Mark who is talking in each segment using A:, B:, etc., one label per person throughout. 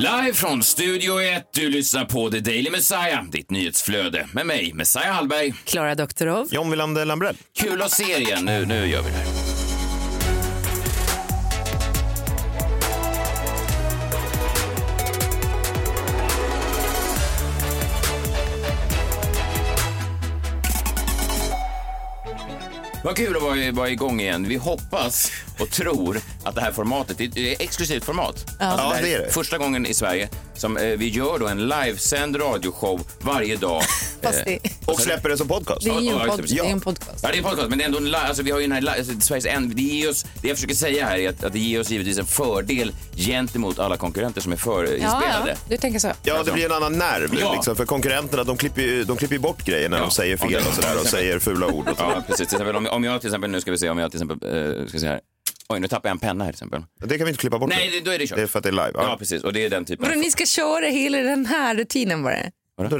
A: Live från Studio 1, du lyssnar på The Daily Messiah, ditt nyhetsflöde med mig, Messiah Hallberg.
B: Klara Doktorov.
C: John Wilander Lambrell.
A: Kul att se er igen, nu, nu gör vi det Vad kul att vara, vara igång igen. Vi hoppas och tror att det här formatet, det är ett exklusivt format. Alltså,
C: Ja,
A: här
C: det är det.
A: Första gången i Sverige som eh, vi gör då en livesänd radioshow varje dag.
D: Fast det,
C: Och släpper det som podcast.
D: det är ju
A: Ja,
D: en,
A: ja,
D: pod, det är en podcast.
A: Ja, det är en podcast, men det är ändå en alltså, vi har ju den här, alltså, Sveriges en, det, ger oss, det jag försöker säga här är att, att det ger oss givetvis en fördel gentemot alla konkurrenter som är
D: Ja,
A: förinspelade.
D: ja, du tänker så.
C: Ja, det blir en annan nerv.
A: Ja.
C: Liksom, för konkurrenterna de klipper, ju- de klipper bort grejer när
A: Ja.
C: de säger fel och sådär och säger fula ord. Och.
A: Ja, precis. Till exempel, om, om jag till exempel, nu ska vi se, om jag till exempel, eh, ska se här. Oj, nu tappar jag en penna här till exempel.
C: Det kan vi inte klippa bort.
A: Nej, det, då är det kört.
C: Det är för att det är live.
A: Ja,
C: Ja.
A: precis. Och det är den typen.
D: Vadå, ni ska köra hela den här rutinen bara?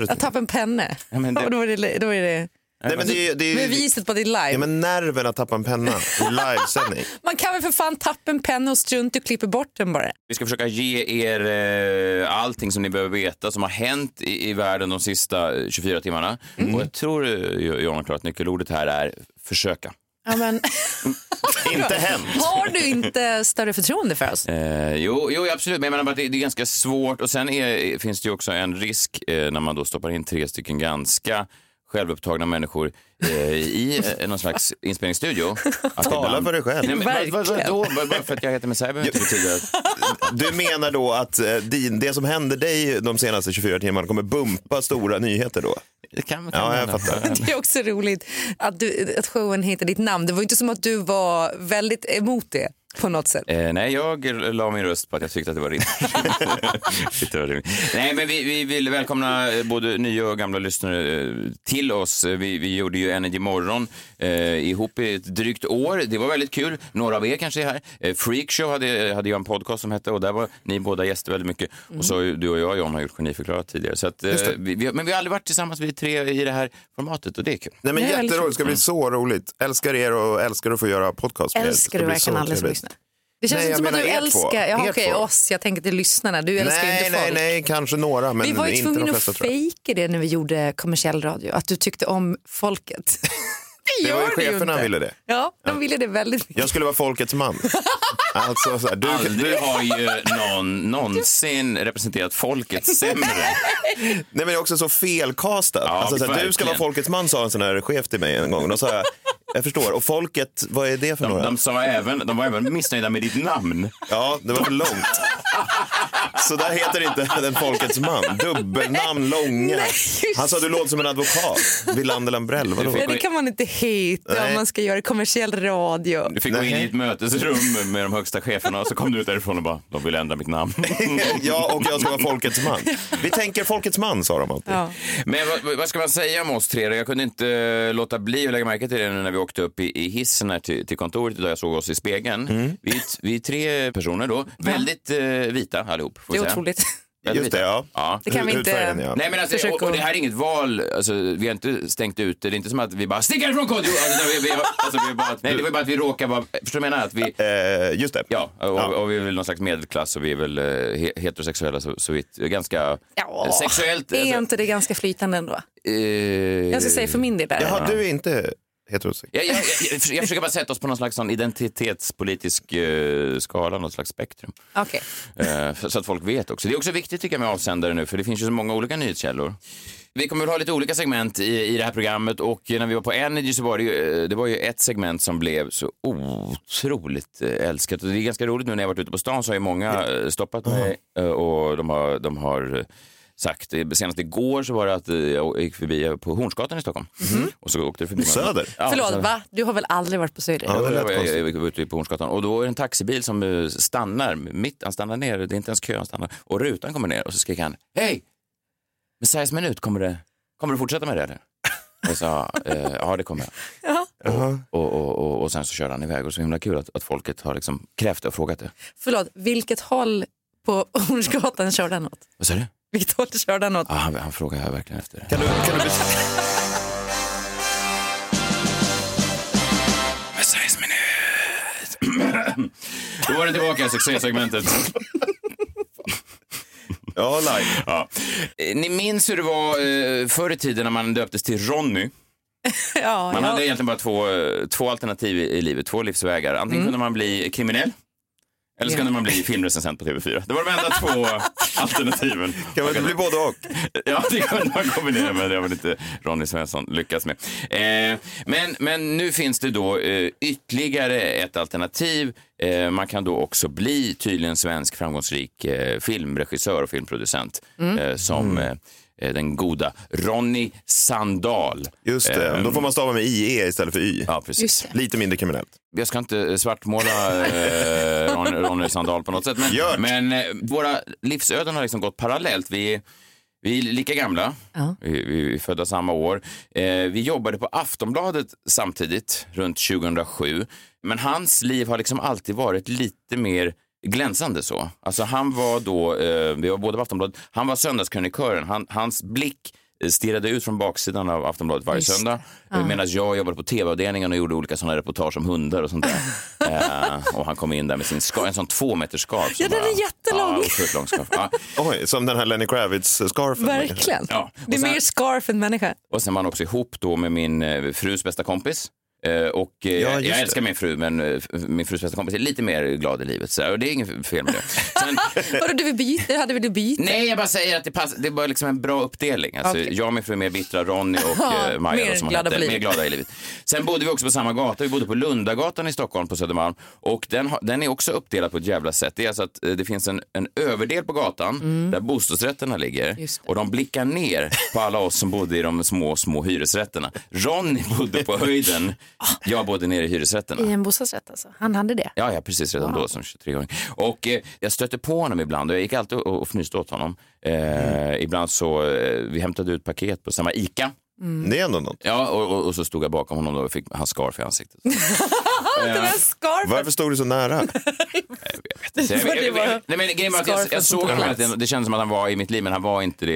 D: Att tappa en penna?
A: Ja, men det-
D: Och då är det, då är det
C: Nej, men det, är- det, är-
D: beviset på att det är live.
C: Ja, men nerven att tappa en penna i livesändning.
D: Man kan väl för fan tappa en penna och strunta och klippa bort den bara.
A: Vi ska försöka ge er eh, allting som ni behöver veta som har hänt i, i världen de sista eh, 24 timmarna.
D: Mm.
A: Och jag tror, eh, Klara, att nyckelordet här är försöka.
D: Ja, men,
C: inte hänt.
D: har du inte större förtroende för oss?
A: Eh, jo, jo, absolut, men jag menar bara att det, det är ganska svårt. Och sen är, finns det ju också en risk eh, när man då stoppar in tre stycken ganska självupptagna människor eh, i eh, någon slags inspelningsstudio. Att
C: Tala
A: ibland-
C: för dig själv.
A: Nej, men, vad, vad, vadå? Bara för att jag heter Messiah behöver inte betyda att...
C: Du menar då att eh, din, det som hände dig de senaste 24 timmarna kommer bumpa stora nyheter då?
A: Det kan, kan
C: Ja, jag fattar.
D: Det är också roligt att, du, att showen heter ditt namn. Det var inte som att du var väldigt emot det på något sätt.
A: Eh, nej, jag la min röst på att jag tyckte att det var rimligt. Nej, men vi, vi vill välkomna eh, både nya och gamla lyssnare eh, till oss. Eh, Vi, vi gjorde ju Energy Morgon eh, ihop i ett drygt år. Det var väldigt kul. Några av er kanske är här. Eh, Freakshow hade, hade jag en podcast som hette och där var ni båda gäster väldigt mycket. Och så du och jag, John, har gjort Geniförklarat tidigare. Så att, eh, vi, vi, men vi har aldrig varit tillsammans vi tre i det här formatet och det är kul.
C: Nej, men
D: Det är väldigt
C: jätteroligt, det ska bli så roligt. Älskar er och älskar att få göra podcast med er.
D: Älskar
C: ska
D: du
C: bli
D: verkligen
C: så
D: alla som
C: trevligt.
D: lyssnar? Det känns
C: Nej,
D: inte
C: jag
D: som att du älskar ja, okej,
C: två.
D: oss. Jag tänker till lyssnarna. Du älskar ju
C: Nej,
D: inte
C: nej,
D: folk.
C: nej, kanske några, men
D: Vi var ju
C: inte
D: tvungna att fejka det när vi gjorde kommersiell radio, att du tyckte om folket.
C: Det var ju
D: ju
C: cheferna
D: inte.
C: ville det.
D: Ja, de ville det väldigt mycket.
C: Jag skulle vara folkets man. alltså, så här, du,
A: Aldrig
C: du,
A: har ju någon någonsin representerat folket sämre.
C: nej, men det är också så felkastat.
A: Ja,
C: alltså, så här, du ska vara folkets man sa en sån här chef till mig en gång. Då sa jag, jag förstår. Och folket, vad är det för
A: De,
C: några?
A: de, sa även, de var även missnöjda med ditt namn.
C: Ja, det var för långt. Så där heter inte den folkets man. Dubbelnamn, långa. Han sa du låter som en advokat. Wilander Lambrell, vadå?
D: Nej, det kan man inte heta
C: Nej.
D: om man ska göra kommersiell radio.
A: Du fick gå in i ett mötesrum med de högsta cheferna och så kom du ut därifrån och bara, de vill ändra mitt namn.
C: Ja, och jag ska vara folkets man. Vi tänker folkets man, sa de alltid.
D: Ja.
A: Men vad, vad ska man säga om oss tre? Jag kunde inte eh, låta bli att lägga märke till det nu när vi åkte upp i, i hissen här till, till kontoret idag. Jag såg oss i spegeln.
C: Mm.
A: Vi, vi är tre personer då, väldigt eh, vita allihop. Får
D: Det är otroligt.
C: Just det, ja.
A: ja.
D: Det kan vi inte...
C: Ja.
A: Nej men alltså, och, och det här är inget val, alltså, vi har inte stängt ute, det är inte som att vi bara stick härifrån Kodjo! Alltså, vi, vi, alltså, vi bara, nej det var bara att vi råkar vara, förstår du vad jag menar? Att vi,
C: Eh, just det.
A: Ja, och, och vi är väl någon slags medelklass och vi är väl eh, he- heterosexuella så, så vitt. Ganska
D: Ja,
A: eh, sexuellt.
D: Är
A: alltså,
D: inte det ganska flytande ändå?
A: eh,
D: Jag ska säga för min del. Där.
C: Jaha, du är inte heterosexuell?
A: jag, jag, jag, försöker bara sätta oss på någon slags sån identitetspolitisk eh, skala, något slags spektrum.
D: Okej.
A: Eh, så, att folk vet också. Det är också viktigt tycker jag med avsändare nu, för det finns ju så många olika nyhetskällor. Vi kommer att ha lite olika segment i, i det här programmet och när vi var på Energy så var det ju, eh, det var ju ett segment som blev så otroligt eh, älskat. Och det är ganska roligt nu när jag varit ute på stan så har ju många eh, stoppat mig och de har, de har sagt, eh, senast igår så var det att eh, jag gick förbi på Hornsgatan i Stockholm. Och så åkte det förbi
C: Söder?
A: Ja,
D: Förlåt,
A: så-
D: va? Du har väl aldrig varit på Söder?
C: Ja, det
A: jag
C: konstigt.
A: jag var ute på Hornsgatan och då är det en taxibil som eh, stannar mitt, han stannar ner, det är inte ens kö, han stannar och rutan kommer ner och så skriker han, hej! Messiahs minut, kommer det, kommer du fortsätta med det eller? Jag sa, eh, ja det kommer jag.
D: Ja.
A: Och, och, och, och, och sen så körde han iväg och så himla kul att, att folket har liksom krävt det och frågat det.
D: Förlåt, vilket håll på Hornsgatan körde han åt?
A: Vad sa du?
D: Vilket håll körde han åt?
A: Ja, han, han frågar jag verkligen efter.
C: Kan du, kan du.
A: Då var det tillbaka, succésegmentet.
C: ja, live.
A: Ja. Ni minns hur det var eh, förr i tiden när man döptes till Ronny?
D: Ja,
A: Man
D: ja.
A: hade egentligen bara två, eh, två alternativ i, livet, två livsvägar. Antingen kunde man bli kriminell eller så kunde man bli filmrecensent på TV4. Det var de enda två alternativen.
C: Kan man inte bli både och?
A: Ja, det kunde man kombinera med. Det har väl inte Ronny Svensson lyckats med. Eh, men, men nu finns det då eh, ytterligare ett alternativ. Eh, man kan då också bli tydligen svensk framgångsrik filmregissör och filmproducent eh, som eh, den goda Ronny Sandahl.
C: Just det,
A: Eh,
C: då får man stava med IE istället för Y.
A: Ja, precis.
C: Lite mindre kriminellt.
A: Jag ska inte svartmåla eh, Ronny, Ronny Sandahl på något sätt, men, men eh, våra livsöden har liksom gått parallellt. Vi, vi är lika gamla,
D: Ja.
A: vi, vi är födda samma år. Eh, vi jobbade på Aftonbladet samtidigt, runt 2007. Men hans liv har liksom alltid varit lite mer glänsande så. Alltså han var då, eh, vi var båda på Aftonbladet, han var söndagskrönikören. Han, hans blick eh, stirrade ut från baksidan av Aftonbladet varje
D: Just
A: söndag. Ja. Medan jag jobbade på tv-avdelningen och gjorde olika sådana reportage om hundar och sånt där. eh, och han kom in där med sin ska, en sån två meters scarf.
D: Ja, den är
A: bara-
D: jättelång.
A: Ja, lång scarf. Ja.
C: Oj, som den här Lenny Kravitz-scarfen.
D: Verkligen.
A: Ja,
D: Det är mer scarf än människa.
A: Och sen var han också ihop då med min eh, frus bästa kompis. Eh, och eh,
C: Ja,
A: jag,
C: just det.
A: älskar min fru, men eh, min frus bästa kompis är lite mer glad i livet. Så, och det är inget fel med det. Sen,
D: Vadå, du vill byta? Hade vi du byta?
A: nej, jag bara säger att det, pass, det är bara liksom en bra uppdelning. Alltså,
D: Okej.
A: Jag och min fru är mer bittra, Ronny och eh, Maja
D: mer
A: då, som
D: glada
A: hette, mer glada i livet. Sen bodde vi också på samma gata. Vi bodde på Lundagatan i Stockholm på Södermalm. Och den, har- den är också uppdelad på ett jävla sätt. Det är alltså att det finns en, en överdel på gatan där bostadsrätterna ligger.
D: Mm.
A: Och de blickar ner på alla oss som bodde i de små, små hyresrätterna. Ronny bodde på höjden. Jag bodde nere i hyresrätterna.
D: I en bostadsrätt alltså? Han hade det?
A: Ja, ja, precis redan då som 23-åring. Och eh, jag stötte på honom ibland och jag gick alltid och, och fnyste åt honom. Eh, Ibland så, eh, vi hämtade ut paket på samma ICA.
C: Det är ändå något.
A: Ja, och, och, och så stod jag bakom honom då och fick hans scarf i ansiktet.
D: Den här scarfen!
C: Varför stod du så nära?
A: Så jag,
D: För det var
A: nej, men grejen var att jag, jag såg honom tiden. Det kändes som att han var i mitt liv, men han var inte det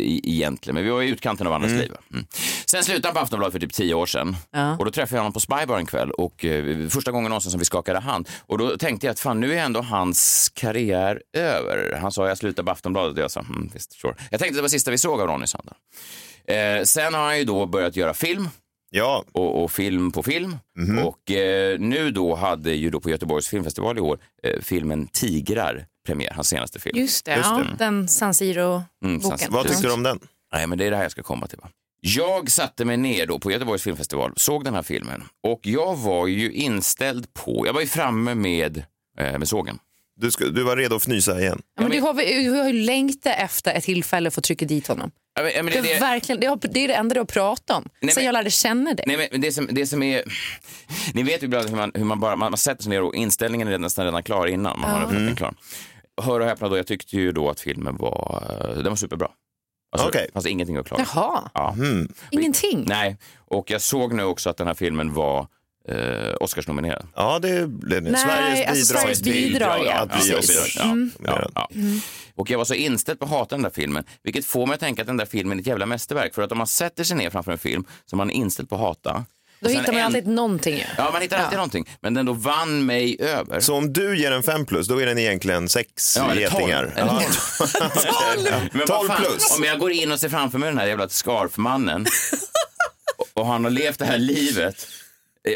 A: i- egentligen. Men vi var i utkanten av andras liv. Mm. Sen slutade han på Aftonbladet för typ tio år sedan.
D: Ja.
A: Och då träffade jag honom på Spybar en kväll och eh, första gången någonsin som vi skakade hand. Och då tänkte jag att fan, nu är ändå hans karriär över. Han sa jag slutar på Aftonbladet och jag sa mm, visst, sure. Jag tänkte att det var sista vi såg av Ronny Sandar. Eh, sen har han ju då börjat göra film
C: Ja,
A: och, och film på film. Och eh, nu då hade ju då på Göteborgs filmfestival i år eh, filmen Tigrar premiär, hans senaste film.
D: Just det,
C: Just
D: ja,
C: det.
D: den San
A: Mm,
D: Siro-boken.
A: Siro.
C: vad tyckte du om den?
A: Nej, men det är det här jag ska komma till. Va? Jag satte mig ner då på Göteborgs filmfestival, såg den här filmen och jag var ju inställd på, jag var ju framme med, eh, med sågen.
C: Du, ska, du var redo att fnysa igen.
D: Ja, men du, har, du har ju längtat efter ett tillfälle att få trycka dit honom.
A: Ja, men- ja, men
D: Det
A: det-
D: är, verkligen, det, har, det är det enda du har pratat om
A: Nej,
D: sen
A: men-
D: jag lärde känna dig.
A: Nej, men det som, det som är... Ni vet ju ibland hur man, hur man bara man, man sätter sig ner och inställningen är nästan redan klar innan man har en uppfattning klar. Hör och häpna då, jag tyckte ju då att filmen var, den var superbra. Alltså,
C: Okej.
A: Det fanns ingenting att klara.
D: Jaha,
A: Ja.
D: ingenting.
A: Nej, och jag såg nu också att den här filmen var eh, Oscarsnominerad.
C: Ja, det blev det.
D: Nej,
C: Sveriges
D: alltså
C: bidrag
D: Sveriges bidrag, ja.
C: att bli
D: Precis.
C: Oscars.
A: Ja, ja, ja. Och jag var så inställd på att hata den där filmen, vilket får mig att tänka att den där filmen är ett jävla mästerverk. För att om man sätter sig ner framför en film som man är inställd på att hata.
D: Då hittar man
A: en-
D: alltid någonting.
A: Ja, man hittar alltid
D: Ja.
A: någonting. Men den då vann mig över.
C: Så om du ger en fem plus, då är den egentligen sex
A: Ja, eller tolv.
C: getingar.
A: Eller
C: Ja.
A: Men vad
C: 12
A: fan,
C: plus.
A: Om jag går in och ser framför mig den här jävla scarfmannen och, han har levt det här livet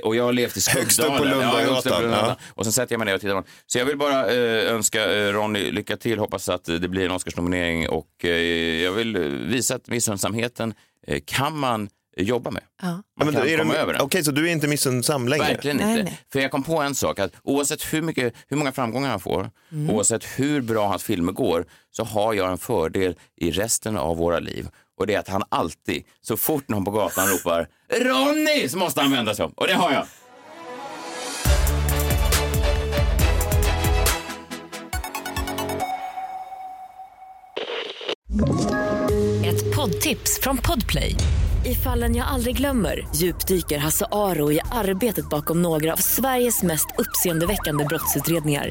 A: och jag har levt i Skuggdalen.
C: Högst upp på Lundagatan,
A: Ja. Och sen sätter jag mig ner och tittar på den. Så jag vill bara eh, önska eh, Ronny lycka till, hoppas att eh, det blir en Oscarsnominering och eh, jag vill eh, visa att missunnsamheten eh, kan man eh, jobba med.
D: Ja.
A: Man
C: Ja, men då
A: kan komma över den.
C: Okej, så du är inte missunnsam längre?
A: Verkligen
D: Nej,
A: inte.
D: nej.
A: För jag kom på en sak, att oavsett hur, mycket, hur många framgångar han får, oavsett hur bra hans filmer går, så har jag en fördel i resten av våra liv. Och det är att han alltid, så fort någon på gatan ropar Ronny, så måste han vända sig om. Och det har jag.
E: Ett poddtips från Podplay. I fallen jag aldrig glömmer djupdyker Hasse Aro i arbetet bakom några av Sveriges mest uppseendeväckande brottsutredningar.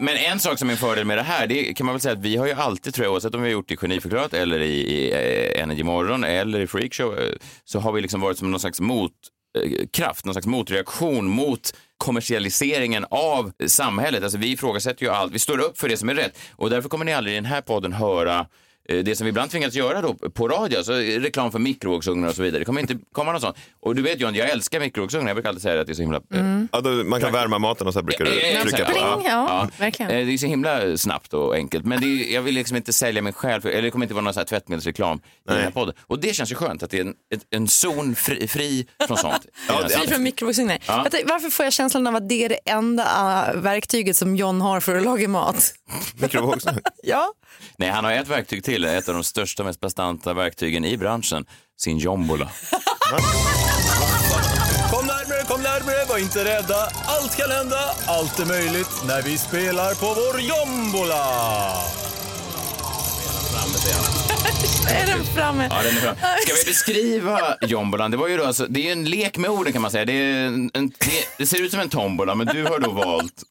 A: Men en sak som är en fördel med det här, det kan man väl säga att vi har ju alltid, tror jag, oavsett om vi har gjort det i Geniförklarat eller i, i eh, Energy Morgon eller i Freakshow, eh, så har vi liksom varit som någon slags motkraft, eh, någon slags motreaktion mot kommersialiseringen av samhället. Alltså vi ifrågasätter ju allt, vi står upp för det som är rätt och därför kommer ni aldrig i den här podden höra det som vi ibland tvingas göra då på radio, alltså reklam för mikrovågsugnar och så vidare. Det kommer inte komma något sånt. Och du vet John, jag älskar mikrovågsugnar. Jag brukar alltid säga att det är så himla... eh,
C: Ja, då, man kan värma maten och så här brukar du
A: Eh,
C: trycka på.
D: Ja, verkligen.
A: Eh, Det är så himla snabbt och enkelt. Men det är, jag vill liksom inte sälja mig själv, för, eller det kommer inte vara någon så här tvättmedelsreklam i den här podden. Och det känns ju skönt att det är en, en zon fri, fri från sånt.
C: Ja, det-
D: Fri från mikrovågsugnar.
A: Ja.
D: Varför får jag känslan av att det är det enda uh, verktyget som John har för att laga mat?
C: Mikrovågsugn.
D: Ja.
A: Nej, han har ett verktyg till, ett av de största, mest bastanta verktygen i branschen, sin jombola.
F: Kom närmre, kom närmre, var inte rädda. Allt kan hända, allt är möjligt när vi spelar på vår jombola.
D: Är den framme?
A: Ja, den är bra. Ska vi beskriva jombolan? Det, var ju då alltså, det är en lek med orden kan man säga. Det, är en, en, det, det ser ut som en tombola, men du har då valt,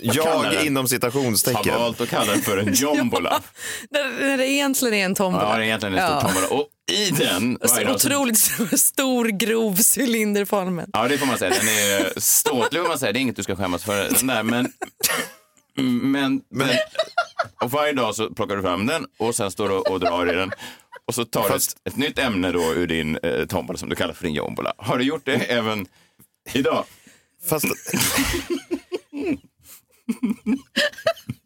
C: Jag
A: den.
C: inom
A: har
C: citationstecken.
A: valt att kalla den för en jombola.
D: När, när det egentligen är en tombola.
A: Ja, det är egentligen en stor
D: Ja.
A: tombola. Och i den...
D: Så- Otroligt stor, grov cylinderformen.
A: Ja, det får man säga. Den är ståtlig, får man säga. Det är inget du ska skämmas för. Den där, men... Men, men, och varje dag så plockar du fram den och sen står du och drar i den. Och så tar du ett, ett nytt ämne då ur din eh, tombola som du kallar för din jombola. Har du gjort det även idag?
C: Fast...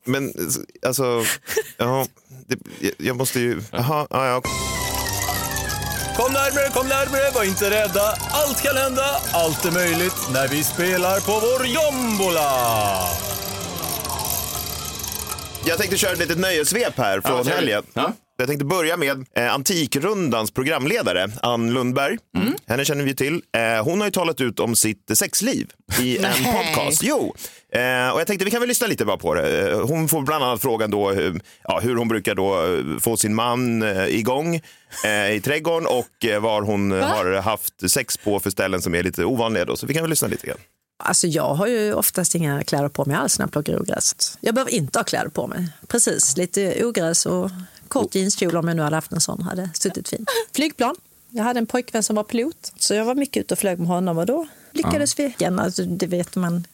C: Men alltså, ja, det, jag måste ju... Jaha, ja, ja.
F: Kom närmre, kom närmre, var inte rädda. Allt kan hända, allt är möjligt när vi spelar på vår jombola.
C: Jag tänkte köra ett litet nöjesvep här från
A: Ja,
C: helgen.
A: Ja.
C: Jag tänkte börja med eh, Antikrundans programledare, Ann Lundberg.
A: Mm.
C: Henne känner vi till. Eh, hon har ju talat ut om sitt sexliv i en podcast. Jo, eh, och jag tänkte vi kan väl lyssna lite bara på det. Eh, Hon får bland annat frågan då hur, ja, hur hon brukar då eh, få sin man eh, igång eh, i trädgården och eh, var hon eh, har haft sex på för ställen som är lite ovanliga. Då. Så vi kan väl lyssna lite grann.
G: Alltså jag har ju oftast inga kläder på mig alls när jag plockar ogräs. Jag behöver inte ha kläder på mig. Precis, lite ogräs och kort jeanskjol om jag nu hade haft en sån hade suttit fint. Flygplan. Jag hade en pojkvän som var pilot så jag var mycket ute och flög med honom och då lyckades vi igen. Alltså, det vet man,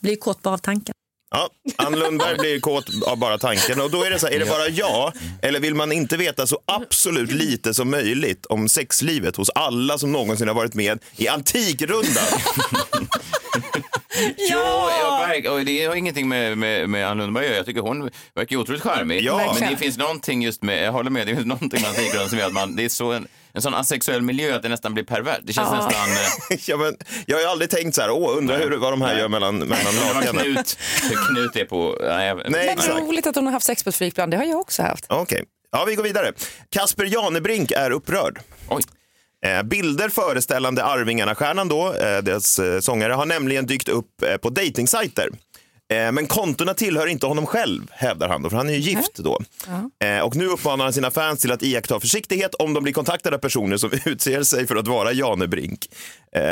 G: blir kort bara av tanken.
C: Ja, Ann Lundberg blir kåt av bara tanken. Och då är det så här, är det bara ja eller vill man inte veta så absolut lite som möjligt om sexlivet hos alla som någonsin har varit med i Antikrundan?
A: Jo, jag och det har ingenting med, med, med Ann Lundberg att göra. Jag tycker hon verkar otroligt charmig.
C: Ja.
A: Men det finns någonting just med, jag håller med, det finns någonting med Antikrundan som gör att man, det är så en, en sån asexuell miljö att det nästan blir pervert. Det känns nästan... eh,
C: ja, men, jag har ju aldrig tänkt så här, åh, undrar hur, vad de här gör mellan, mellan lakanen.
A: Knut, hur Knut är på... Nej,
C: Nej,
D: Vad
C: exakt.
D: roligt att hon har haft sex på ett flygplan. Det har jag också haft.
C: Okej, ja, vi går vidare. Kasper Janebrink är upprörd.
A: Oj.
C: Eh, Bilder föreställande Arvingarna-stjärnan, då, eh, deras eh, sångare, har nämligen dykt upp på dejtingsajter. Men kontona tillhör inte honom själv, hävdar han, då, för han är ju gift då. Eh, Och nu uppmanar han sina fans till att iaktta försiktighet om de blir kontaktade av personer som utser sig för att vara Janebrink. Eh,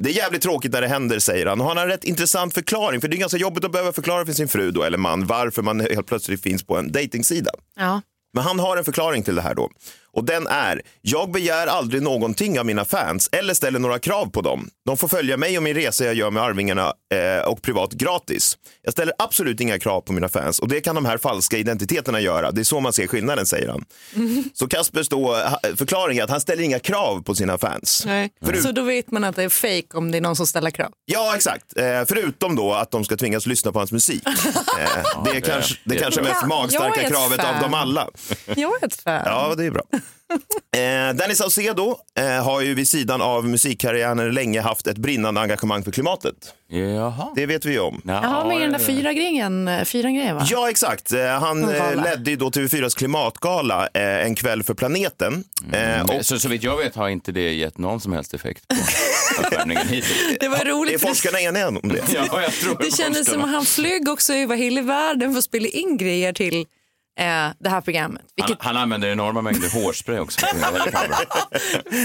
C: Det är jävligt tråkigt när det händer, säger han. Och han har en rätt intressant förklaring, för det är ganska jobbigt att behöva förklara för sin fru då, eller man varför man helt plötsligt finns på en dejtingsida.
D: Ja.
C: Men han har en förklaring till det här då. Och den är, jag begär aldrig någonting av mina fans eller ställer några krav på dem. De får följa mig och min resa jag gör med Arvingarna eh, och privat gratis. Jag ställer absolut inga krav på mina fans och det kan de här falska identiteterna göra. Det är så man ser skillnaden, säger han. Så Kaspers då, ha- förklaring är att han ställer inga krav på sina fans.
D: Nej.
C: Förut-
D: Så då vet man att det är fake om det är någon som ställer krav.
C: Ja, exakt. Eh, förutom då att de ska tvingas lyssna på hans musik. Eh, det är kanske det
A: det-
C: kanske mest magstarka
D: är
C: kravet
D: fan.
C: av dem alla.
D: Jag är ett fan.
C: Ja, det är bra. Eh, Danny Saucedo eh, har ju vid sidan av musikkarriären länge haft ett brinnande engagemang för klimatet.
A: Jaha.
C: Det vet vi ju om.
D: Jaha, med den där fyra grejen, fyra grejen va?
C: Ja, exakt. Eh, Han eh, ledde ju då TV4s klimatgala eh, En kväll för planeten. Eh, och
A: Så, så vitt jag vet har inte det gett någon som helst effekt på uppvärmningen hittills.
D: Det var
C: är
D: roligt. det-
C: forskarna eniga om det?
A: Ja, jag tror
D: Det kändes som att han flög också över hela världen för att spela in grejer till eh, det här programmet.
A: Han,
D: Vilket
A: han använder enorma mängder hårspray också.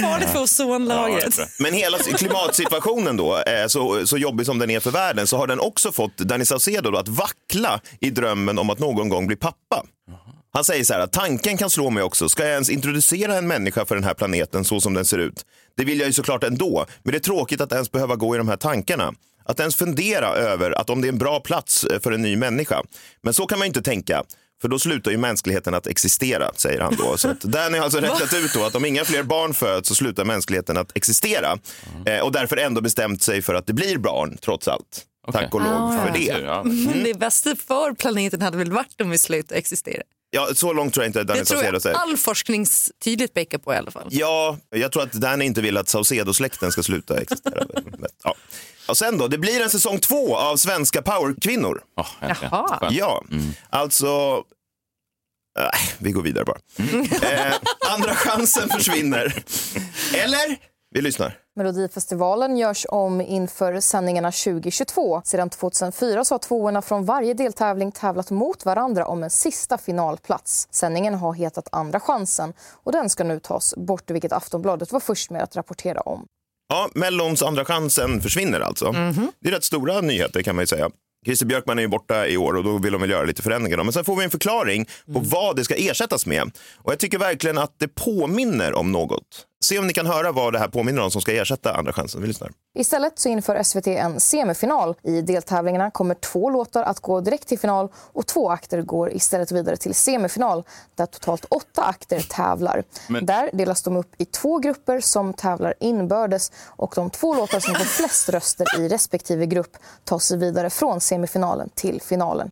D: Farligt för ozonlagret.
C: Men hela klimatsituationen då, eh, så, så jobbig som den är för världen, så har den också fått Danny Saucedo att vackla i drömmen om att någon gång bli pappa. Han säger så här att tanken kan slå mig också. Ska jag ens introducera en människa för den här planeten så som den ser ut? Det vill jag ju såklart ändå, men det är tråkigt att ens behöva gå i de här tankarna. Att ens fundera över att om det är en bra plats eh, för en ny människa. Men så kan man ju inte tänka. För då slutar ju mänskligheten att existera, säger han då. Så att Danny har alltså räknat ut då att om inga fler barn föds så slutar mänskligheten att existera. Eh, och därför ändå bestämt sig för att det blir barn, trots allt. Tack och lov
D: Ah,
C: för det.
D: Men det bästa för planeten hade väl varit om vi slutade existera.
C: Ja, så långt tror jag inte att Danny
D: Det tror
C: Saucedo
D: jag
C: säger.
D: all forskning s- tydligt pekar på i alla fall.
C: Ja, jag tror att Danny inte vill att Saucedo-släkten ska sluta existera. Men, ja. Och sen då, det blir en säsong två av Svenska powerkvinnor.
A: Oh.
D: Jaha.
A: Skönt.
C: Ja, alltså... Äh, vi går vidare bara. Eh, andra chansen försvinner. Eller? Vi lyssnar.
H: Melodifestivalen görs om inför sändningarna 2022. Sedan 2004 så har tvåorna från varje deltävling tävlat mot varandra om en sista finalplats. Sändningen har hetat Andra chansen och den ska nu tas bort, vilket Aftonbladet var först med att rapportera om.
C: Ja, Mellons andra chansen försvinner alltså. Det är rätt stora nyheter kan man ju säga. Christer Björkman är ju borta i år och då vill de väl göra lite förändringar. då. Men sen får vi en förklaring på vad det ska ersättas med. Och jag tycker verkligen att det påminner om något. Se om ni kan höra vad det här påminner om som ska ersätta andra chansen. Vi lyssnar.
H: Istället så inför SVT en semifinal. I deltävlingarna kommer två låtar att gå direkt till final och två akter går istället vidare till semifinal där totalt åtta akter tävlar.
A: Men-
H: Där delas de upp i två grupper som tävlar inbördes och de två låtar som får flest röster i respektive grupp tar sig vidare från semifinalen till finalen.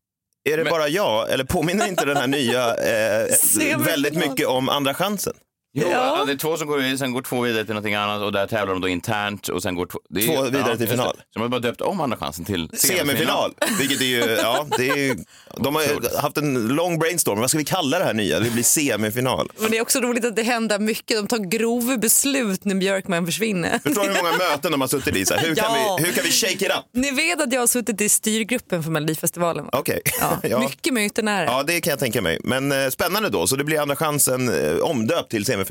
C: Är det bara jag eller påminner inte den här nya eh, väldigt mycket om andra chansen?
A: Jo, ja. det är två som går vidare, sen går två vidare till någonting annat och där tävlar de då internt och sen går två, det är,
C: Två vidare till
A: just
C: final.
A: Så de har bara döpt om andra chansen till semifinal.
C: Semifinal, vilket är ju, ja, det är ju, de har haft en lång brainstorm. Vad ska vi kalla det här nya? Det blir semifinal.
D: Men det är också roligt att det händer mycket. De tar grova beslut när Björkman försvinner.
C: Förstår du hur många möten de har suttit i? Så här, hur, kan
D: Ja.
C: vi, hur kan vi shake it up?
D: Ni vet att jag har suttit i styrgruppen för Melodifestivalen? Va?
C: Okej.
D: Ja,
C: Ja.
D: Mycket möten är det.
C: Ja, det kan jag tänka mig. Men eh, spännande då, så det blir andra chansen eh, omdöpt till semifinal.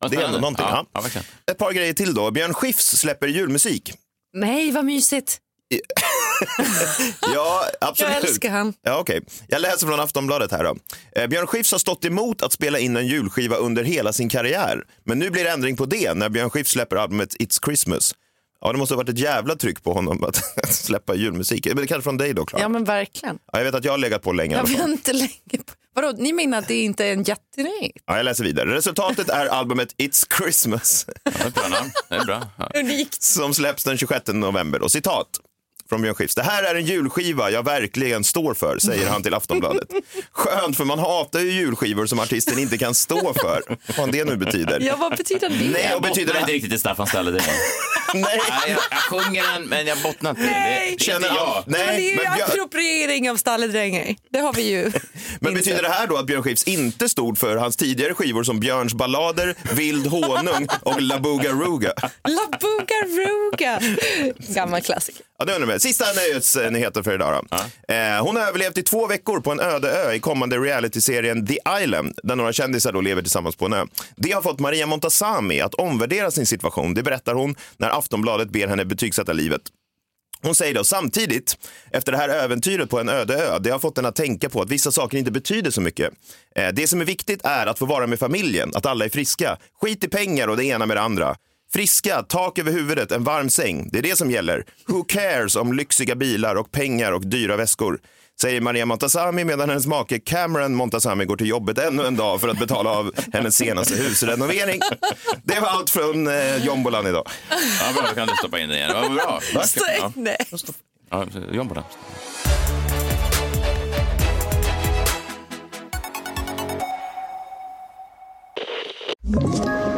A: Ja,
C: det är ändå någonting.
A: Ja,
C: Ja. Ett par grejer till då. Björn Skifs släpper julmusik.
D: Nej, vad mysigt.
C: Ja, absolut.
D: Jag älskar han.
C: Ja, okej. Jag läser från Aftonbladet här då. Eh, Björn Skifs har stått emot att spela in en julskiva under hela sin karriär. Men nu blir det ändring på det när Björn Skifs släpper albumet It's Christmas. Ja, det måste ha varit ett jävla tryck på honom att släppa julmusik. Men det kanske från dig då, Klara?
D: Ja, men verkligen.
C: Ja, jag vet att jag har legat på länge.
D: Jag
C: fall.
D: väntar länge på... Vadå, ni menar att det inte är en jättenyhet?
C: Ja, jag läser vidare. Resultatet är albumet It's Christmas
A: Ja, det är bra namn. Det är bra. Ja.
D: Unikt.
C: som släpps den 26 november. Och citat från Björn Skifs. Det här är en julskiva jag verkligen står för, säger han till Aftonbladet. Skönt, för man hatar ju julskivor som artisten inte kan stå för. Vad fan det nu betyder.
D: Ja, vad betyder det?
C: Nej,
A: Jag
C: betyder det
A: inte riktigt i Staffan Stalle. Det är.
C: Nej.
A: Nej, jag, jag sjunger den, men jag bottnar inte. Det, det är inte jag.
D: Nej,
C: Nej,
D: det är ju
C: men, Björn,
D: appropriering av stalledränger. Det har vi ju.
C: men betyder det här då att Björn Skifs inte stod för hans tidigare skivor som Björns ballader, Vild honung och La Booga
D: La Bugaruga. Gammal klassiker.
C: Ja, det undrar jag. Sista nöjesnyheten för idag. Då. Eh, hon har överlevt i två veckor på en öde ö i kommande realityserien The Island, där några kändisar då lever tillsammans på en ö. Det har fått Maria Montazami att omvärdera sin situation. Det berättar hon när Aftonbladet ber henne betygsätta livet. Hon säger då samtidigt, efter det här äventyret på en öde ö, det har fått henne att tänka på att vissa saker inte betyder så mycket. Eh, det som är viktigt är att få vara med familjen, att alla är friska. Skit i pengar och det ena med det andra. Friska, tak över huvudet, en varm säng. Det är det som gäller. Who cares om lyxiga bilar och pengar och dyra väskor? Säger Maria Montazami medan hennes make Cameron Montazami går till jobbet ännu en dag för att betala av hennes senaste husrenovering. Det var allt från eh, Jombolan idag.
A: Ja, bra, då kan du stoppa in det igen. Vad bra. Ja.
D: Nej.
A: Ja.
E: Ett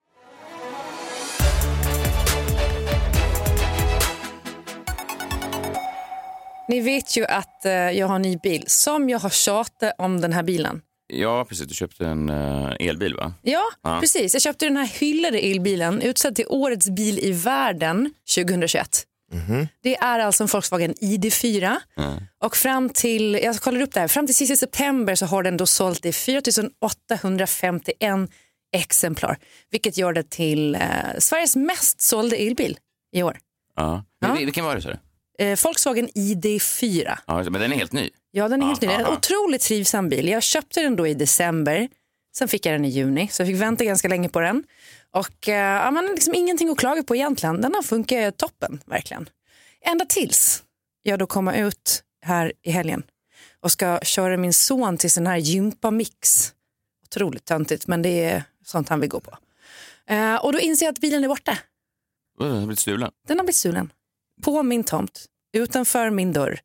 D: Ni vet ju att eh, jag har en ny bil som jag har tjatat om den här bilen.
A: Ja, precis. Du köpte en eh, elbil, va?
D: Ja,
A: Ja.
D: precis. Jag köpte den här hyllade elbilen utsedd till årets bil i världen 2021. Det är alltså en Volkswagen ID4 och fram till, jag kollar upp det här, fram till sista september så har den då sålt i 4 851 exemplar, vilket gör det till eh, Sveriges mest sålda elbil i år.
A: Ja. Vil- Vilken var det, du?
D: Eh, Volkswagen ID4.
A: Ja, men den är helt ny.
D: Ja, den är helt ny. Det är en
A: Aha.
D: otroligt trivsam bil. Jag köpte den då i december. Sen fick jag den i juni, så jag fick vänta ganska länge på den. Och eh, ja, man har liksom ingenting att klaga på egentligen. Den har funkat toppen, verkligen. Ända tills jag då kommer ut här i helgen och ska köra min son till sån här gympamix. Otroligt töntigt, men det är sånt han vill gå på. Eh, och då inser jag att bilen är borta.
A: Den har blivit stulen.
D: Den har blivit stulen. På min tomt, utanför min dörr.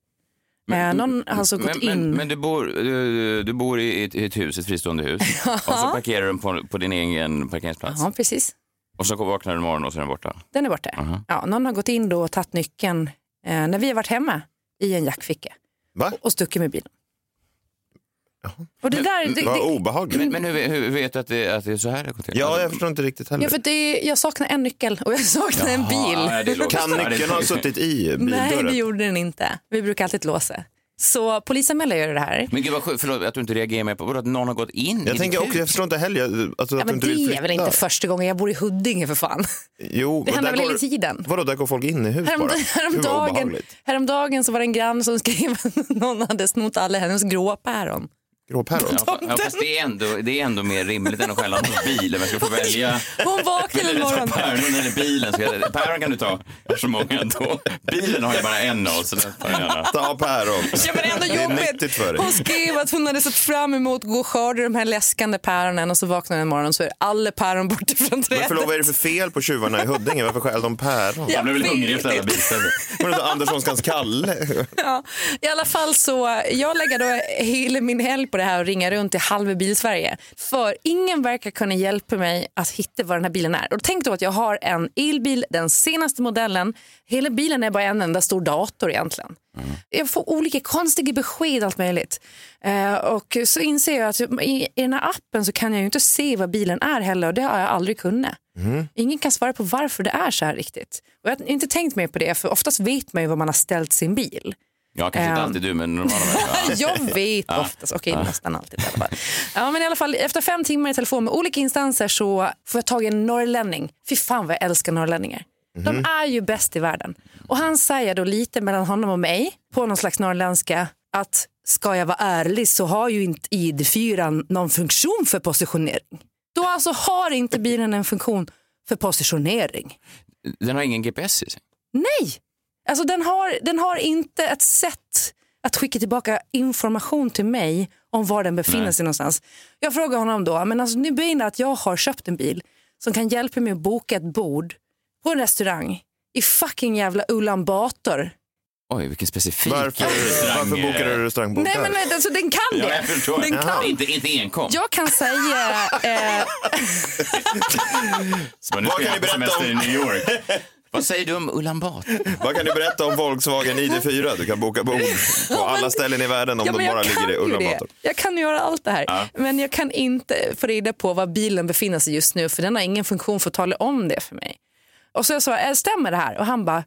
D: Eh, någon har alltså gått
A: men,
D: in.
A: Men, men du, bor, du, du bor i ett, i ett hus, ett fristående hus. och så parkerar du den på, på din egen parkeringsplats.
D: Ja, precis.
A: Och så vaknar du imorgon och så är den borta.
D: Den är borta.
A: Aha.
D: Ja, någon har gått in då och tagit nyckeln eh, när vi har varit hemma i en jackficka
C: Va?
D: och stuckit med bilen. Och det där, det,
C: Vad obehagligt.
A: Men, men hur, hur vet du att det, att det är så här det går till?
C: Ja, jag förstår inte riktigt heller.
D: ja, för det, jag saknar en nyckel och jag saknar en bil.
A: Det.
C: Kan nyckeln ha suttit i
D: Nej,
C: bildörren?
D: det gjorde den inte. Vi brukar alltid låsa. Så polisanmäler jag det här.
A: Men gud vad sjukt, förlåt att du inte reagerar mer på vadå, att någon har gått in i
C: Jag
A: ditt
C: tänker också, jag
A: hus?
C: förstår inte heller alltså,
D: Ja,
C: att du
D: men
C: inte
D: det är väl
C: flytta.
D: inte första gången jag bor i Huddinge för fan.
C: Jo,
D: Det händer
C: där
D: väl
C: går-
D: hela tiden.
C: Vadå, där går folk in i hus
D: Härom,
C: bara? Gud, vad
D: häromdagen,
C: obehagligt.
D: häromdagen så var det en grann som skrev att någon hade snott alla hennes gråa päron.
C: Gråpäron?
A: Ja, fa- ja, fast det är, ändå, det är ändå mer rimligt än att skälla någons bil. om jag ska få välja.
D: Hon vaknade en morgon.
A: Päron eller bilen. Jag, päron kan du ta, jag har så många ändå. Bilen har jag bara en av, så den tar jag gärna.
C: Ta päron.
D: Ja, men ändå
C: Det är
D: jobbigt.
C: nyttigt för dig.
D: Hon skrev att hon hade sett fram emot att gå och skörda de här läskande päronen och så vaknade en morgon så är alla päron borta från
C: Men
D: trädet.
C: förlåt, vad är det för fel på tjuvarna i Huddinge? Varför stjäl de päron?
D: Jag
A: Jag blev väl hungrig efter alla
D: inte.
A: bilställen.
C: Var det Anderssonskans Kalle?
D: Ja, I alla fall så, jag lägger då hela min helg på det här och ringa runt till halva bilsverige. För ingen verkar kunna hjälpa mig att hitta vad den här bilen är. Och tänk då att jag har en elbil, den senaste modellen. Hela bilen är bara en enda stor dator egentligen. Jag får olika konstiga besked allt möjligt. Eh, och så inser jag att i, i den här appen så kan jag ju inte se vad bilen är heller och det har jag aldrig kunnat. Ingen kan svara på varför det är så här riktigt. Och jag har inte tänkt mer på det för oftast vet man ju var man har ställt sin bil.
A: Ja, kanske inte
D: Ehm.
A: alltid du, men normala människor.
D: jag vet oftast, okej nästan alltid i alla fall. Ja, men i alla fall. Efter fem timmar i telefon med olika instanser så får jag tag i en norrlänning. Fy fan vad jag älskar norrlänningar. De är ju bäst i världen. Och han säger då lite mellan honom och mig på någon slags norrländska att ska jag vara ärlig så har ju inte ID4 någon funktion för positionering. Då alltså har inte bilen en funktion för positionering.
A: Den har ingen GPS i sig.
D: Nej! Alltså den har, den har inte ett sätt att skicka tillbaka information till mig om var den befinner
A: Nej.
D: sig någonstans. Jag frågar honom då, men alltså, nu blir det att jag har köpt en bil som kan hjälpa mig att boka ett bord på en restaurang i fucking jävla Ulan Bator.
A: Oj, vilken specifik
C: Varför, varför bokar du restaurangbord
D: Nej men alltså, den kan
A: Ja,
D: det.
A: jag förstår.
D: Den kan.
A: Inte, inte enkom.
D: Jag kan säga... Eh,
A: Så nu
C: Vad
A: ska
C: kan
A: jag
C: ni berätta om-
A: i New York. Vad säger du om Ulan Bator?
C: Vad kan du berätta om Volkswagen ID4? Du kan boka bord på alla ställen i världen om
D: Ja,
C: de bara ligger i Ulan. Bator.
D: Jag kan göra allt det här.
A: Ja.
D: Men jag kan inte få reda på var bilen befinner sig just nu för den har ingen funktion för att tala om det för mig. Och så jag sa, "Eh, stämmer det här? Och han bara,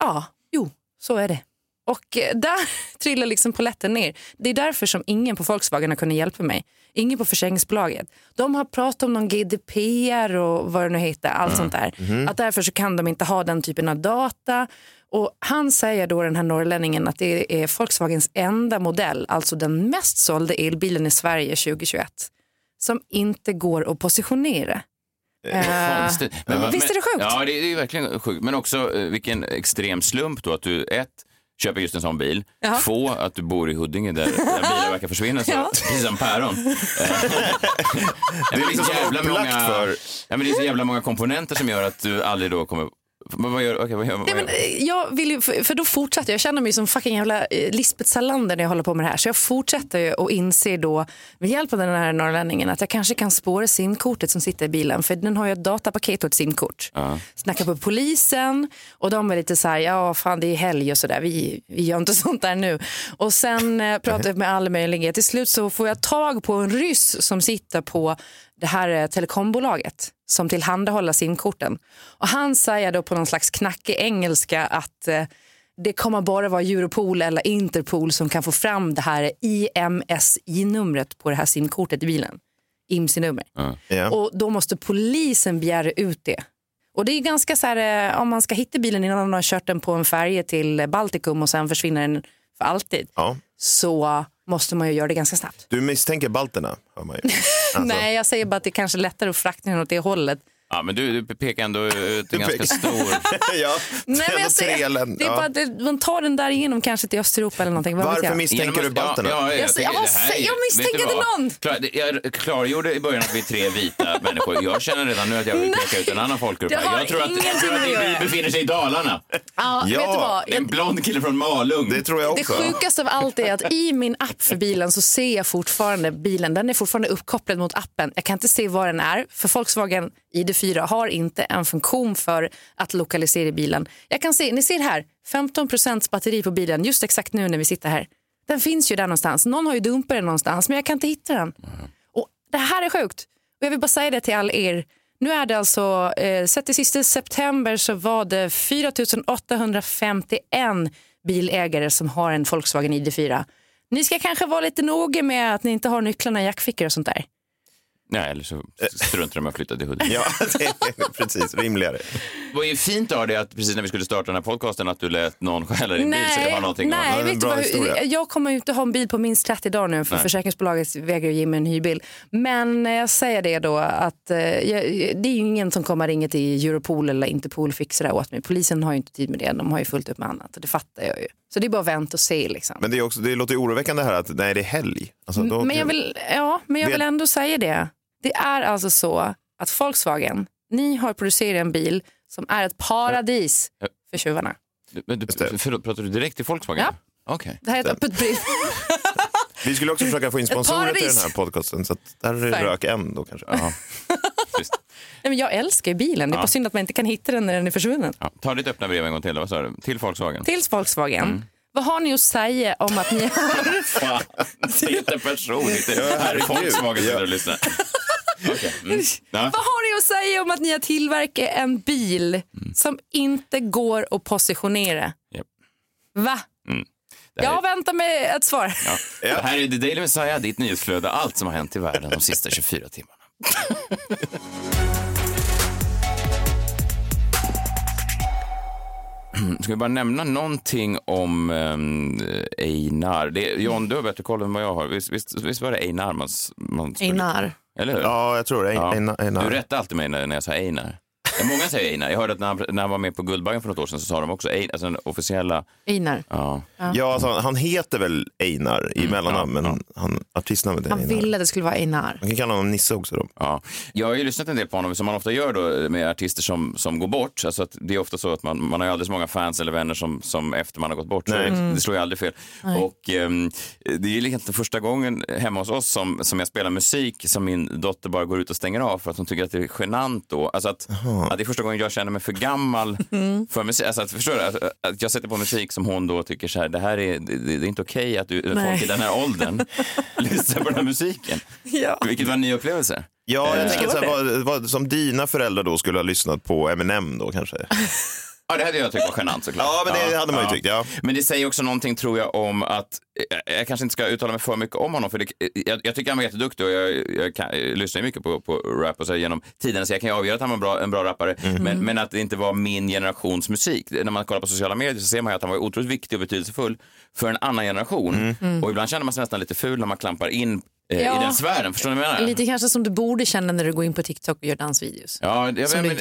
D: ja, jo, så är det. Och eh, där trillar liksom polletten ner. Det är därför som ingen på Volkswagen har kunnat hjälpa mig. Ingen på försäkringsbolaget. De har pratat om någon GDPR och vad det nu heter, allt sånt där. Att därför så kan de inte ha den typen av data. Och han säger då, den här norrlänningen, att det är Volkswagens enda modell, alltså den mest sålda elbilen i Sverige 2021, som inte går att positionera. Eh,
A: Konstigt. vad-
D: Visst är det sjukt?
A: Ja, det är, det är verkligen sjukt. Men också eh, vilken extrem slump då att du ett köper just en sån bil.
D: Jaha.
A: Två, att du bor i Huddinge där, där bilar verkar försvinna, så,
D: Ja.
A: precis som päron.
C: Det är liksom som upplagt för...
A: Ja, men det är så jävla många komponenter som gör att du aldrig då kommer... Vad gör, okej, vad gör,
D: Nej, men, eh, jag vill ju, för, för då fortsätter jag. Känner mig som fucking jävla eh, Lisbeth Salander när jag håller på med det här. Så jag fortsätter ju och inser då med hjälp av den här norrlänningen att jag kanske kan spåra simkortet som sitter i bilen. För den har ju ett datapaket och ett simkort.
A: Ja.
D: Snackar på polisen och de är lite så här, ja fan det är helg och sådär, vi, vi gör inte sånt där nu. Och sen eh, pratar jag med alla möjliga. Till slut så får jag tag på en ryss som sitter på det här eh, telekombolaget som tillhandahåller simkorten. Och han säger då på någon slags knackig engelska att eh, det kommer bara vara Europol eller Interpol som kan få fram det här IMSI-numret på det här simkortet i bilen. IMSI-nummer.
C: Ja.
D: Och då måste polisen begära ut det. Och det är ganska så här, eh, om man ska hitta bilen innan man har kört den på en färja till Baltikum och sen försvinner den för alltid.
C: Ja.
D: Så måste man ju göra det ganska snabbt.
C: Du misstänker balterna, hör man ju. Alltså,
D: Nej, jag säger bara att det är kanske är lättare att frakta åt det hållet.
A: Ja, men du, du pekar ändå ut en ganska stor...
C: ja,
D: Nej, men jag
C: trelen.
D: det är
C: ja.
D: bara att det- man tar den där igenom kanske till Östeuropa eller någonting. Vad
C: Varför misstänker du balterna?
A: Ja, ja,
D: Jag
A: jag,
D: jag
A: det
D: jag
A: vad?
D: någon.
A: Klar, det- Jag klargjorde i början att vi är tre vita människor. Jag känner redan nu att jag vill peka ut en annan folkgrupp.
D: Det
A: Jag tror att, jag tror att bil befinner sig i Dalarna.
D: Ja, vet du vad?
A: Det är en blond kille från Malung.
C: Det tror jag
D: Det
C: också.
D: sjukaste av allt är att i min app för bilen så ser jag fortfarande bilen. Den är fortfarande uppkopplad mot appen. Jag kan inte se var den är. För Volkswagen ID4 har inte en funktion för att lokalisera bilen. Jag kan se, ni ser här, 15% batteri på bilen just exakt nu när vi sitter här. Den finns ju där någonstans. Någon har ju dumpat den någonstans men jag kan inte hitta den. Och det här är sjukt. Och jag vill bara säga det till all er. Nu är det alltså, eh, sett till sista september så var det 4 851 bilägare som har en Volkswagen ID4. Ni ska kanske vara lite noga med att ni inte har nycklarna i jackfickor och sånt där.
A: Nej, eller så struntar de med att flytta till Huddinge.
C: Ja, det är precis rimligare.
A: Det var ju fint av dig att precis när vi skulle starta den här podcasten att du lät någon stjäla din bil så det har någonting
D: nej vet du vad,
C: historia.
D: jag kommer ju inte ha en bil på minst 30 dagar nu för
A: Nej.
D: försäkringsbolaget vägrar ge mig en hyrbil. Men när jag säger det då att eh, jag, det är ju ingen som kommer ringa till Europol eller Interpol och fixa det här åt mig. Polisen har ju inte tid med det, de har ju fullt upp med annat och det fattar jag ju. Så det är bara att vänta och se liksom.
C: Men det, är också, det låter ju oroväckande här att nej, det är helg. Alltså, då,
D: Men jag vill, ja, men jag vill ändå säga det. Det är alltså så att Volkswagen, ni har producerat en bil som är ett paradis
A: Ja.
D: för tjuvarna.
A: Men du, förlåt, pratar du direkt till Volkswagen?
D: Ja.
A: Okej.
D: Det här är ett öppet brev.
C: Vi skulle också försöka få in sponsorer till den här podcasten. Så att där är det rök en då kanske.
A: Just.
D: Nej, men jag älskar bilen, det är bara synd att man inte kan hitta den när den är försvunnen.
A: Ja. Ta ditt öppna brev en gång till. Vad sa du? Till Volkswagen?
D: Till Volkswagen,
A: Mm.
D: vad har ni att säga om att ni har...
A: Fan, sitter person. Inte här är Volkswagen sitter och lyssnar. Okej. Mm.
D: Vad har ni att säga om att ni har tillverkat en bil som inte går att positionera?
A: Japp.
D: Va?
A: Det här,
D: Jag väntar med ett svar.
A: ja. Det här är The Daily Messiah, ditt nyhetsflöde. Allt som har hänt i världen de sista 24 timmarna. Ska vi bara nämna någonting om um, Einar? Det, John, du har bättre koll än vad jag har. Visst, visst, visst var det Einar man, man
D: Einar.
A: Eller hur?
C: Ja, jag tror det.
A: Ja.
C: En,
A: Du rättade alltid mig när, när jag sa Einar. Ja, Många säger Einar. Jag hörde att när han, när han var med på Guldbaggen för något år sedan så sa de också Einar, alltså den officiella...
D: Einar.
A: Ja.
C: Ja, alltså, han heter väl Einar i mellannamn, men han, artistnamnet är
D: Han
C: Einar.
D: ville att det skulle vara Einar.
C: Man kan kalla honom Nisse också. Då.
A: Ja. Jag har ju lyssnat en del på honom, som man ofta gör då med artister som, som går bort. Alltså att det är ofta så att man, man har ju aldrig så många fans eller vänner som, som efter man har gått bort. Så
C: Nej.
A: det, det slår ju aldrig fel.
D: Nej.
A: Och ehm, det är ju egentligen första gången hemma hos oss som, som jag spelar musik som min dotter bara går ut och stänger av för att hon tycker att det är genant då. Alltså att, att det är första gången jag känner mig för gammal för musik. Alltså att, förstår du? Att, att jag sätter på musik som hon då tycker så här, det här är, det, det är inte okej att du,
D: Nej.
A: folk i den här åldern lyssnar på den här musiken.
D: Ja.
C: Vilket
A: var en ny upplevelse.
C: Ja, jag
A: Eh.
C: tänker så här, vad, vad, som dina föräldrar då skulle ha lyssnat på Eminem då kanske.
A: Ja, det hade jag tyckt var genant såklart.
C: Ja, men det hade man ju tyckt, ja.
A: Men det säger också någonting tror jag om att, jag, jag kanske inte ska uttala mig för mycket om honom, för det, jag, jag tycker han var jätteduktig och jag, jag, kan, jag lyssnar ju mycket på, på rap och så genom tiderna, så jag kan ju avgöra att han var en bra, en bra rappare, men, men att det inte var min generations musik. När man kollar på sociala medier så ser man ju att han var otroligt viktig och betydelsefull för en annan generation. Och ibland känner man sig nästan lite ful när man klampar in eh,
D: Ja.
A: i den sfären. Förstår ni vad jag menar?
D: Lite kanske som du borde känna när du går in på TikTok och gör dansvideos.
A: Ja, jag,
D: Som
A: men,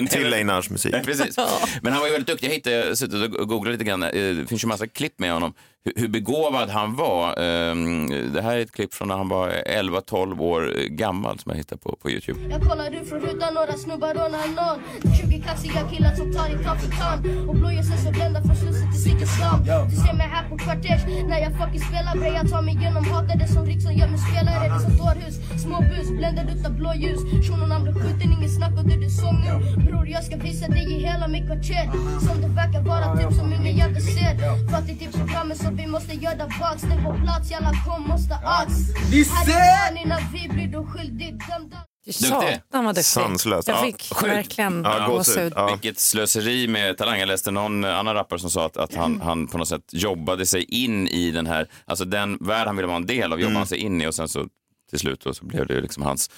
D: du
C: Till Einars musik.
A: Ja, precis. Men han var ju väldigt duktig. Jag hittade, suttit och googlat lite grann. Eh, Det finns ju massa klipp med honom. Hur, hur begåvad han var. Ehm, Det här är ett klipp från när han var 11-12 år gammal som jag hittade på, på Youtube.
I: Jag kollar ut från rutan, några snubbar rånar nån 20 kaxiga killar som tar för tand Och blåljusen så blända från Slussen till Zinkensdamm Du ser mig här på kvarters när jag fucking spelar bre Jag tar mig igenom hatade som Gör mig spelare Det som små bus, bländad utav blåljus Shunon han blev skjuten, ingen snack och det du såg nu Bror jag ska visa dig i hela mitt kvarter. Som det verkar vara typ som ingen jävel ser. Fattigt i programmet så vi måste göra box Det på plats, jävla kom måste ax.
A: Vi
I: Här är innan vi blir då skyldigt dömda
A: Duktig.
D: Satan vad duktig.
C: Sanslöst.
D: Jag
C: Ja,
D: fick
A: sjukt.
D: verkligen
C: Ja,
D: gåshud.
C: Ja.
A: Vilket slöseri med talang. Jag läste någon annan rappare som sa att, att han, han på något sätt jobbade sig in i den här, alltså den värld han ville vara en del av, jobbade han sig in i och sen så till slut då, så blev det ju liksom hans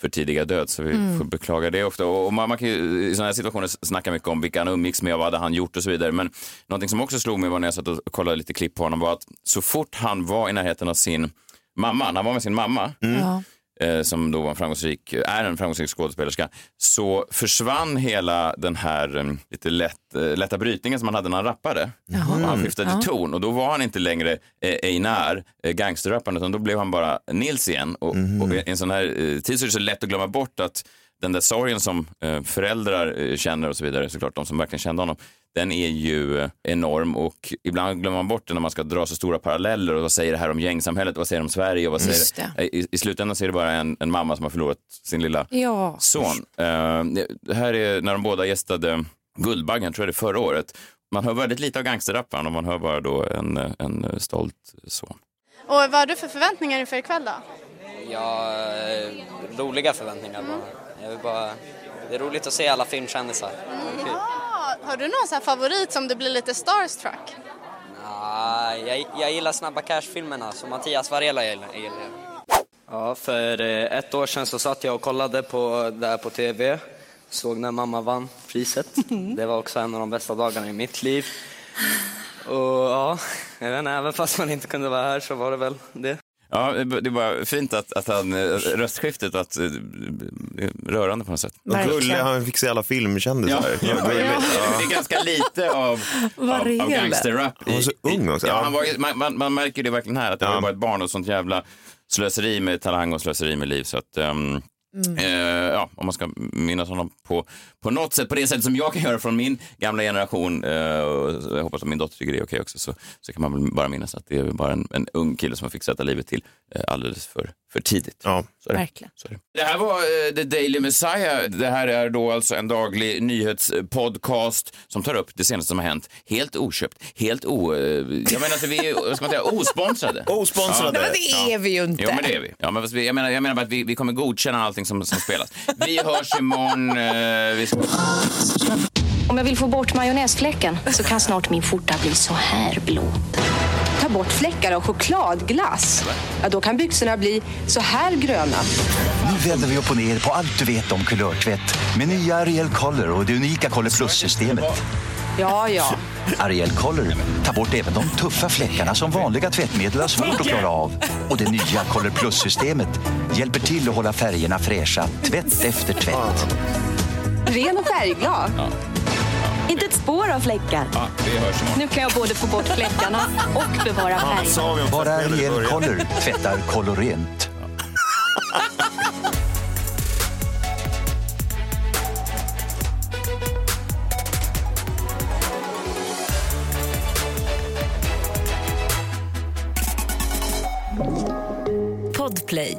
A: för tidiga död. Så vi
D: Mm.
A: får beklaga det ofta. Och, och man, man kan ju i sådana här situationer snacka mycket om vilka han umgicks med och vad hade han gjort och så vidare. Men någonting som också slog mig var när jag satt och kollade lite klipp på honom var att så fort han var i närheten av sin mamma, när han var med sin mamma,
D: Ja.
A: Eh, som då var en framgångsrik, är en framgångsrik skådespelerska, så försvann hela den här eh, lite lätt, eh, lätta brytningen som han hade när han rappade. Och han skiftade
D: Ja.
A: ton och då var han inte längre eh, Einar, eh, gangsterrapparen, utan då blev han bara Nils igen. Och, och i en sån här eh, tid så är det så lätt att glömma bort att den där sorgen som eh, föräldrar eh, känner och så vidare, såklart de som verkligen kände honom, den är ju eh, enorm och ibland glömmer man bort det när man ska dra så stora paralleller och vad säger det här om gängsamhället, vad säger det om Sverige och vad säger det? I, I slutändan så är det bara en, en mamma som har förlorat sin lilla
D: Ja.
A: son. Eh, det här är när de båda gästade Guldbaggen, tror jag det är förra året. Man hör väldigt lite av gangsterrapparen och man hör bara då en, en stolt son.
J: Och vad har du för förväntningar inför ikväll då?
K: Ja, roliga förväntningar bara. Jag vill bara... Det är roligt att se alla filmkändisar. Kul.
J: Ja, har du någon så här favorit som du blir lite starstruck?
K: Ah, jag, jag gillar Snabba Cash-filmerna, så Mattias Varela gillar. Ja, för eh, ett år sedan så satt jag och kollade på det här på TV. Såg när mamma vann priset. Det var också en av de bästa dagarna i mitt liv. Och ja, jag vet inte, även fast man inte kunde vara här så var det väl det.
A: Ja, det var fint att, att han, röstskiftet, att, eh, rörande på något sätt.
C: Och gullig, han fick se alla filmkändisar.
A: Ja, ja,
C: Gulligt.
A: ja. Det är ganska lite av, av, av gangsterrap.
C: Han var så ung också.
A: Ja, han var, man, man, man märker det verkligen här, att det var bara ett barn och sånt jävla slöseri med talang och slöseri med liv. Så att, ehm, eh, ja, om man ska minnas honom på, på något sätt, på det sätt som jag kan göra från min gamla generation, eh, och jag hoppas att min dotter tycker det är okej också, så, så kan man väl bara minnas att det är bara en, en ung kille som har fick sätta livet till eh, alldeles för, för tidigt.
C: Ja.
A: Så är det.
D: Verkligen.
A: Så är det. Det här var eh, The Daily Messiah. Det här är då alltså en daglig nyhetspodcast som tar upp det senaste som har hänt. Helt oköpt, helt o... eh, Jag menar alltså vi är, vad ska man säga, osponsrade.
C: Osponsrade.
D: Men det är vi ju inte.
A: Jo, men det är vi. Ja, men fast vi- jag, menar, jag menar bara att vi, vi kommer godkänna allting som, som spelas. Vi hörs imorgon. Eh, vi ska...
L: Om jag vill få bort majonnäsfläcken så kan snart min skjorta bli så här blå.
M: Ta bort fläckar av chokladglass. Ja, då kan byxorna bli så här gröna.
N: Nu vänder vi upp och ner på allt du vet om kulörtvätt med nya Ariel Color och det unika Color Plus-systemet.
M: Ja, ja.
N: Ariel Color tar bort även de tuffa fläckarna som vanliga tvättmedel har svårt att klara av. Och det nya Color Plus-systemet hjälper till att hålla färgerna fräscha tvätt efter tvätt.
M: Ren och färgglad.
L: Inte ett spår av fläckar.
A: Ja, vi hörs.
L: Nu kan jag både få bort fläckarna och bevara färgen.
N: Bara Ariel Color tvättar kolorent.
E: Podplay.